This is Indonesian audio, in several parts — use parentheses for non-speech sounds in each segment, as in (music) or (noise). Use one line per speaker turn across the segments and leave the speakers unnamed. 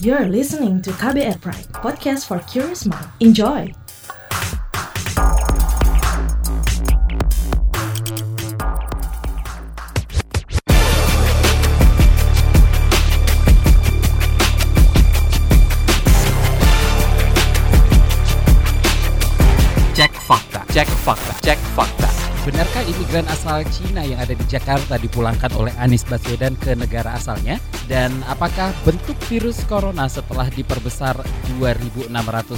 You're listening to KBR Pride, podcast for curious mind. Enjoy!
Cek fakta, cek fakta, cek. Benarkah imigran asal Cina yang ada di Jakarta dipulangkan oleh Anies Baswedan ke negara asalnya? Dan apakah bentuk virus corona setelah diperbesar 2.600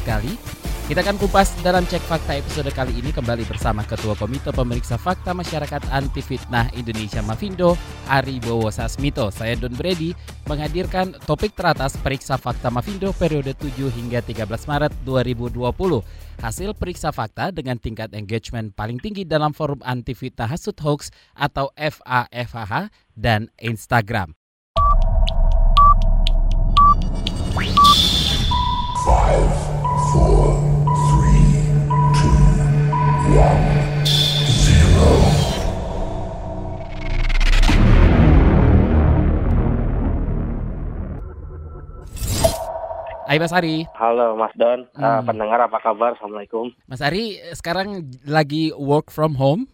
kali? Kita akan kupas dalam Cek Fakta episode kali ini kembali bersama Ketua Komite Pemeriksa Fakta Masyarakat Anti Fitnah Indonesia Mafindo, Ari Bowo Sasmito. Saya Don Brady menghadirkan topik teratas Periksa Fakta Mafindo periode 7 hingga 13 Maret 2020. Hasil periksa fakta dengan tingkat engagement paling tinggi dalam forum anti fitnah hasut hoax atau FAFH dan Instagram. Hai Mas Ari.
Halo Mas Don, Eh,
Hmm.
pendengar apa kabar? Assalamualaikum.
Mas Ari sekarang lagi work from home.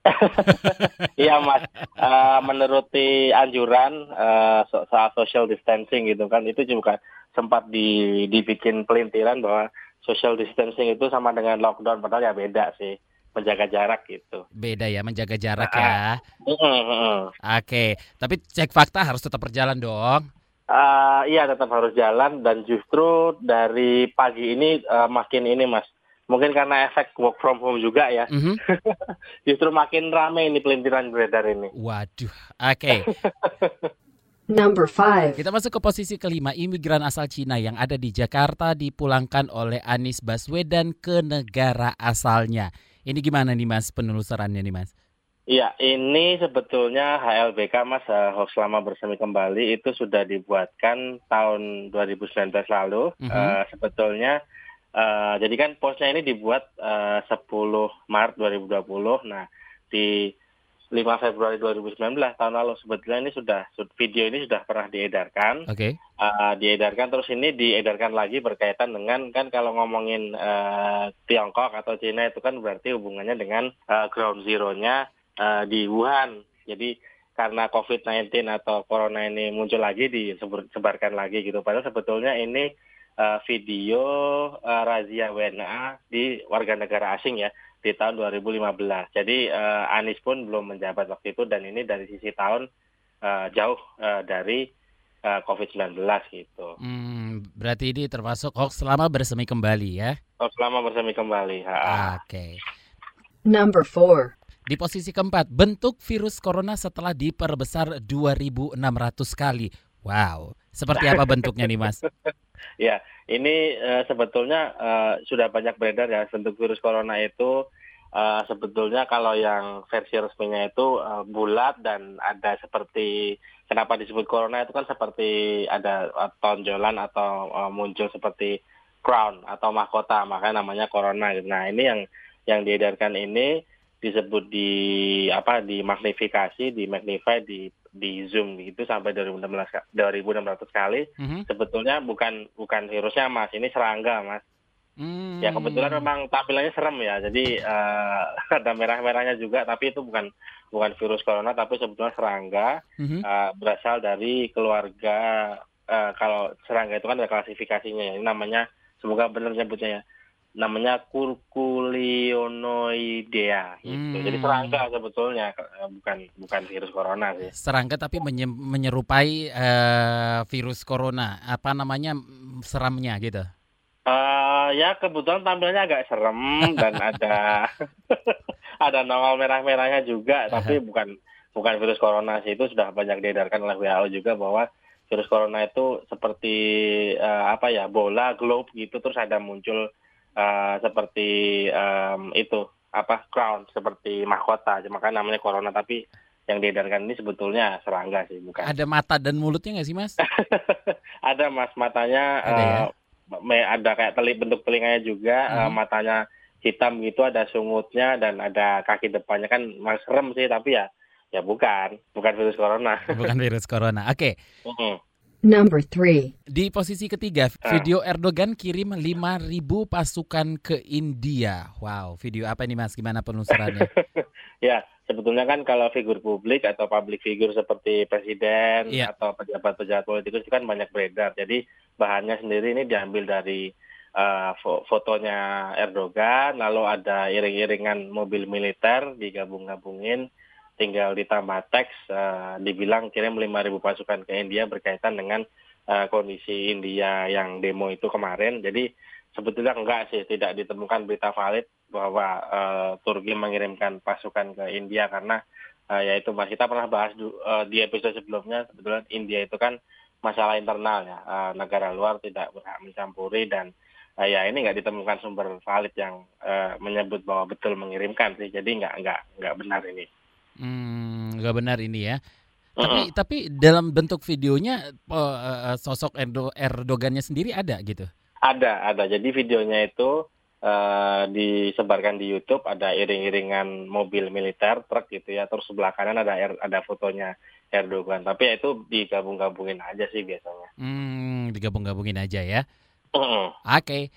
(laughs)
Iya Mas, Eh, menuruti anjuran eh, so- soal social distancing gitu kan, itu juga sempat di, dibikin pelintiran bahwa social distancing itu sama dengan lockdown, padahal ya beda sih, menjaga jarak gitu.
Beda ya menjaga jarak ya.
Mm-mm, mm-mm.
Oke, tapi cek fakta harus tetap berjalan dong.
Eh, iya tetap harus jalan dan justru dari pagi ini eh, makin ini Mas, mungkin karena efek work from home juga ya,
Mhm. (laughs)
justru makin rame ini pelintiran beredar ini.
Waduh, oke. (laughs)
Number 5.
Kita masuk ke posisi kelima, imigran asal Cina yang ada di Jakarta dipulangkan oleh Anies Baswedan ke negara asalnya. Ini gimana nih Mas penelusurannya nih Mas?
Iya, ini sebetulnya HLBK Mas eh, Hoax Lama Bersemi Kembali itu sudah dibuatkan tahun 2019 lalu.
Mhm.
Eh, sebetulnya eh, jadi kan posnya ini dibuat eh, 10 Maret 2020. Nah, di 5 Februari 2019 tahun lalu sebetulnya ini sudah sud- video ini sudah pernah diedarkan.
Oke.
Eh, diedarkan terus ini diedarkan lagi berkaitan dengan kan kalau ngomongin eh, Tiongkok atau Cina itu kan berarti hubungannya dengan eh, ground zero-nya eh, di Wuhan. Jadi karena COVID-19 atau corona ini muncul lagi disebarkan lagi gitu. Padahal sebetulnya ini eh, video eh, razia WNA di warga negara asing ya di tahun 2015. Jadi eh, Anies pun belum menjabat waktu itu dan ini dari sisi tahun eh, jauh eh, dari eh, COVID-19 gitu.
Hmm, berarti ini termasuk hoax selama bersemi kembali ya.
Oh, selama bersemi kembali.
Oke.
Number 4.
Di posisi keempat, bentuk virus corona setelah diperbesar 2.600 kali. Wow, seperti apa bentuknya nih Mas? (laughs)
Ya, ini eh, sebetulnya eh, sudah banyak beredar ya bentuk virus corona itu eh, sebetulnya kalau yang versi resminya itu eh, bulat dan ada seperti kenapa disebut corona itu kan seperti ada tonjolan atau eh, muncul seperti crown atau mahkota makanya namanya corona. Nah ini yang yang diedarkan ini disebut di apa di magnifikasi, di magnify, di di zoom. Gitu sampai 2600 ka- 2600 kali.
Mhm.
sebetulnya bukan bukan virusnya mas. Ini serangga mas.
Hmm.
ya kebetulan memang tampilannya serem ya. Jadi eh, (laughs) ada merah-merahnya juga tapi itu bukan bukan virus corona tapi sebetulnya serangga
Mhm.
eh, berasal dari keluarga eh, kalau serangga itu kan ada klasifikasinya ya. Ini namanya semoga benar nyebutnya ya namanya Curculionoidea gitu. Jadi
Hmm.
serangga sebetulnya eh, bukan bukan virus corona sih.
Serangga tapi menye- menyerupai eh, virus corona. Apa namanya seramnya gitu.
Eh ya kebetulan tampilannya agak serem (laughs) dan ada (laughs) ada nongol merah-merahnya juga tapi bukan bukan virus corona sih itu sudah banyak diedarkan oleh WHO juga bahwa virus corona itu seperti eh, apa ya bola globe gitu terus ada muncul eh, seperti em, itu apa crown seperti mahkota maka namanya corona tapi yang diedarkan ini sebetulnya serangga sih bukan
Ada mata dan mulutnya nggak sih mas? (laughs)
ada mas matanya
Ada ya?
me- ada kayak teli bentuk telinganya juga
Hmm.
matanya hitam gitu ada sungutnya dan ada kaki depannya kan mas serem sih tapi ya ya bukan bukan virus corona
Bukan virus corona. Oke. (laughs)
Mm-mm.
Number 3.
Di posisi ketiga,
Ah.
video Erdogan kirim 5.000 pasukan ke India. Wow, video apa nih Mas? Gimana penelusurannya? (laughs)
Ya, sebetulnya kan kalau figur publik atau public figure seperti presiden
Iya.
atau pejabat-pejabat politikus itu kan banyak beredar. Jadi bahannya sendiri ini diambil dari eh, fo- fotonya Erdogan, lalu ada iring-iringan mobil militer digabung-gabungin, tinggal ditambah teks, eh, dibilang kirim 5.000 pasukan ke India berkaitan dengan eh, kondisi India yang demo itu kemarin. Jadi sebetulnya enggak sih, tidak ditemukan berita valid bahwa eh, Turki mengirimkan pasukan ke India karena eh, yaitu mas kita pernah bahas eh, di episode sebelumnya sebetulnya India itu kan masalah internal ya Eh, negara luar tidak berhak mencampuri dan eh, ya ini nggak ditemukan sumber valid yang eh, menyebut bahwa betul mengirimkan sih jadi nggak nggak nggak benar ini.
Hmm, nggak benar ini ya. Tapi tapi dalam bentuk videonya eh, eh, sosok Erdo Erdogannya sendiri ada gitu.
Ada, ada. Jadi videonya itu eh, disebarkan di YouTube, ada iring-iringan mobil militer, truk gitu ya. Terus sebelah kanan ada ada fotonya Erdogan. Tapi ya itu digabung-gabungin aja sih biasanya.
Hmm, digabung-gabungin aja ya.
Mm-mm.
Oke.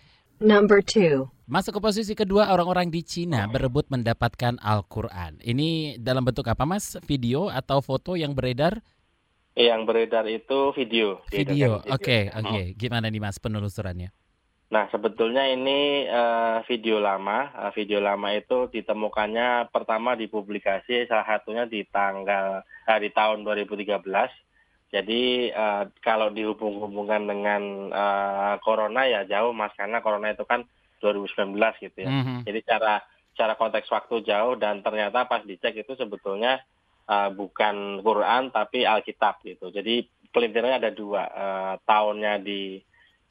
Number 2.
Masuk ke posisi kedua, orang-orang di Cina berebut mendapatkan Al-Quran. Ini dalam bentuk apa mas? Video atau foto yang beredar?
Yang beredar itu video.
Video,
diedarkan
oke,
video.
oke. Gimana nih mas penelusurannya?
Nah, sebetulnya ini eh, video lama. Eh, video lama itu ditemukannya pertama dipublikasi salah satunya di tanggal eh, di tahun 2013. Jadi eh, kalau dihubung-hubungkan dengan eh, corona ya jauh Mas karena corona itu kan 2019 gitu ya.
Mhm.
Jadi cara cara konteks waktu jauh dan ternyata pas dicek itu sebetulnya uh, bukan Quran tapi Alkitab gitu. Jadi pelintirnya ada dua uh, tahunnya di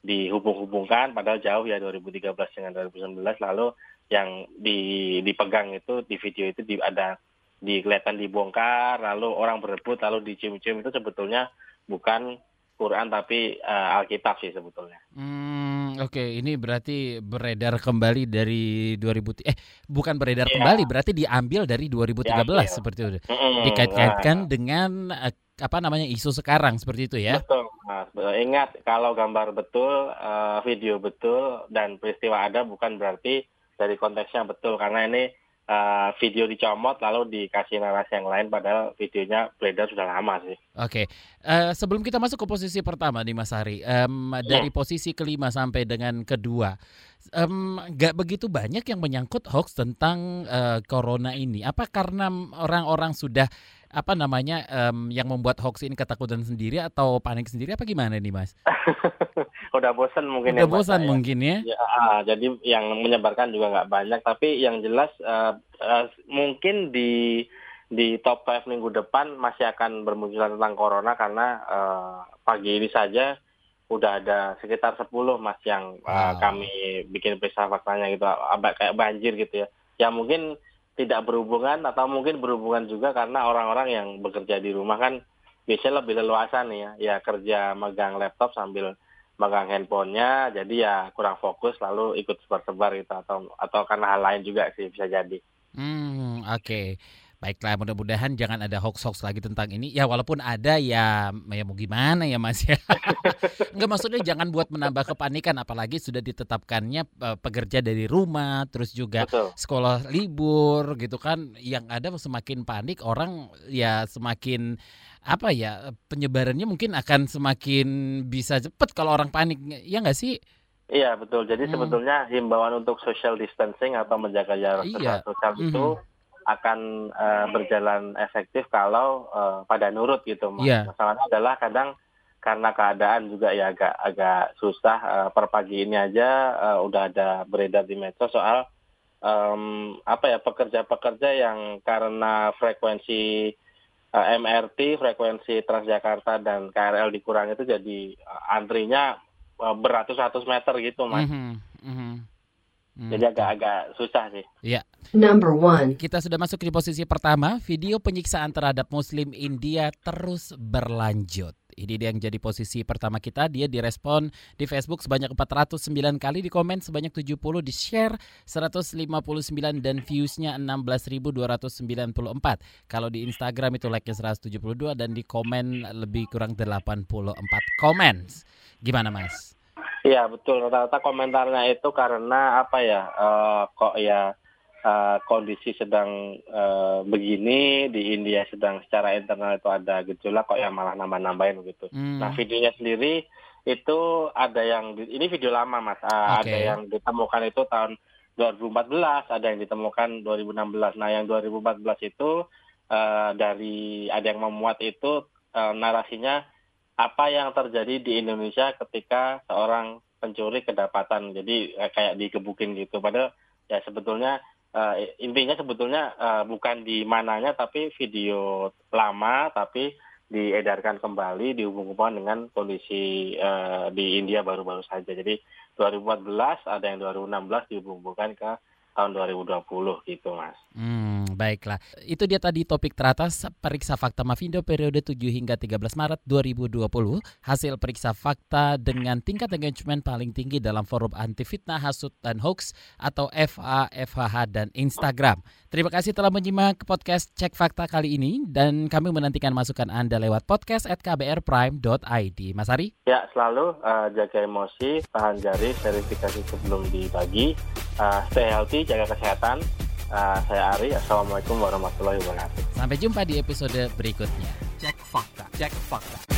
dihubung-hubungkan padahal jauh ya 2013 dengan 2019 lalu yang di dipegang itu di video itu di, ada di kelihatan dibongkar lalu orang berebut lalu dicium-cium itu sebetulnya bukan Quran tapi uh, Alkitab sih sebetulnya.
Hmm, oke. Ini berarti beredar kembali dari 2000 eh bukan beredar
Iya.
kembali, berarti diambil dari 2013
Diambil.
seperti itu.
Mm-mm.
Dikait-kaitkan
Nah,
dengan eh, apa namanya isu sekarang seperti itu ya.
Betul, Mas. Betul. Ingat kalau gambar betul, eh, video betul dan peristiwa ada bukan berarti dari konteksnya betul karena ini eh, video dicomot lalu dikasih narasi yang lain padahal videonya beredar sudah lama sih.
Oke, Eh, sebelum kita masuk ke posisi pertama nih Mas Hari, em, dari posisi kelima sampai dengan kedua, nggak begitu banyak yang menyangkut hoax tentang eh, corona ini. Apa karena orang-orang sudah apa namanya em, yang membuat hoax ini ketakutan sendiri atau panik sendiri? Apa gimana nih Mas? (laughs)
Udah bosan mungkin
Udah
ya,
bosan
ya.
mungkin ya?
Ya, ah, jadi yang menyebarkan juga nggak banyak, tapi yang jelas eh, eh, mungkin di di top 5 minggu depan masih akan bermunculan tentang corona karena eh, pagi ini saja udah ada sekitar 10 mas yang
Wow.
kami bikin periksa faktanya gitu, kayak banjir gitu ya. Ya mungkin tidak berhubungan atau mungkin berhubungan juga karena orang-orang yang bekerja di rumah kan biasanya lebih leluasa nih ya, ya kerja megang laptop sambil megang handphonenya jadi ya kurang fokus lalu ikut sebar-sebar gitu atau atau karena hal lain juga sih bisa jadi
Hmm, oke. Baiklah, mudah-mudahan jangan ada hoax-hoax lagi tentang ini. Ya walaupun ada ya, ya mau gimana ya Mas ya. (laughs) Enggak maksudnya jangan buat menambah kepanikan apalagi sudah ditetapkannya eh, pekerja dari rumah, terus juga
betul
sekolah libur gitu kan. Yang ada semakin panik orang ya semakin apa ya penyebarannya mungkin akan semakin bisa cepet kalau orang panik. Ya nggak sih?
iya betul jadi
Hmm.
sebetulnya himbauan untuk social distancing atau menjaga jarak
Iya.
sosial itu akan eh, berjalan efektif kalau eh, pada nurut gitu mas
Iya.
masalahnya adalah kadang karena keadaan juga ya agak agak susah eh, per pagi ini aja eh, udah ada beredar di medsos soal em, apa ya pekerja-pekerja yang karena frekuensi eh, MRT, frekuensi Transjakarta dan KRL dikurangi itu jadi eh, antrinya eh, beratus-ratus meter gitu mas.
Mhm, mhm. Hmm.
Jadi agak-agak susah sih.
Number 1.
Kita sudah masuk di posisi pertama, video penyiksaan terhadap muslim India terus berlanjut. Ini dia yang jadi posisi pertama kita. Dia direspon di Facebook sebanyak 409 kali, di komen sebanyak 70, di share 159 dan viewsnya 16.294. Kalau di Instagram itu like-nya 172 dan di komen lebih kurang 84 komen. Gimana Mas?
Iya betul rata-rata komentarnya itu karena apa ya uh, kok ya uh, kondisi sedang uh, begini di India sedang secara internal itu ada gejolak kok yang malah nambah-nambahin begitu. Hmm. Nah videonya sendiri itu ada yang ini video lama mas, uh, okay. ada yang ditemukan itu tahun 2014, ada yang ditemukan 2016. Nah yang 2014 itu uh, dari ada yang memuat itu uh, narasinya apa yang terjadi di Indonesia ketika seorang pencuri kedapatan. Jadi eh, kayak dikebukin gitu. Padahal ya sebetulnya uh, intinya sebetulnya uh, bukan di mananya tapi video lama tapi diedarkan kembali dihubung-hubungkan dengan kondisi uh, di India baru-baru saja. Jadi 2014 ada yang 2016 dihubung-hubungkan ke tahun 2020 gitu mas.
Hmm, baiklah. Itu dia tadi topik teratas periksa fakta Mavindo periode 7 hingga 13 Maret 2020. Hasil periksa fakta dengan tingkat engagement paling tinggi dalam forum anti fitnah, hasut, dan hoax atau FA, FHH, dan Instagram. Terima kasih telah menyimak podcast Cek Fakta kali ini dan kami menantikan masukan Anda lewat podcast at kbrprime.id. Mas Ari?
Ya, selalu uh, jaga emosi, tahan jari, verifikasi sebelum dibagi, uh, stay healthy, jaga kesehatan. Uh, saya Ari, Assalamualaikum warahmatullahi wabarakatuh.
Sampai jumpa di episode berikutnya. Cek Fakta. Cek Fakta.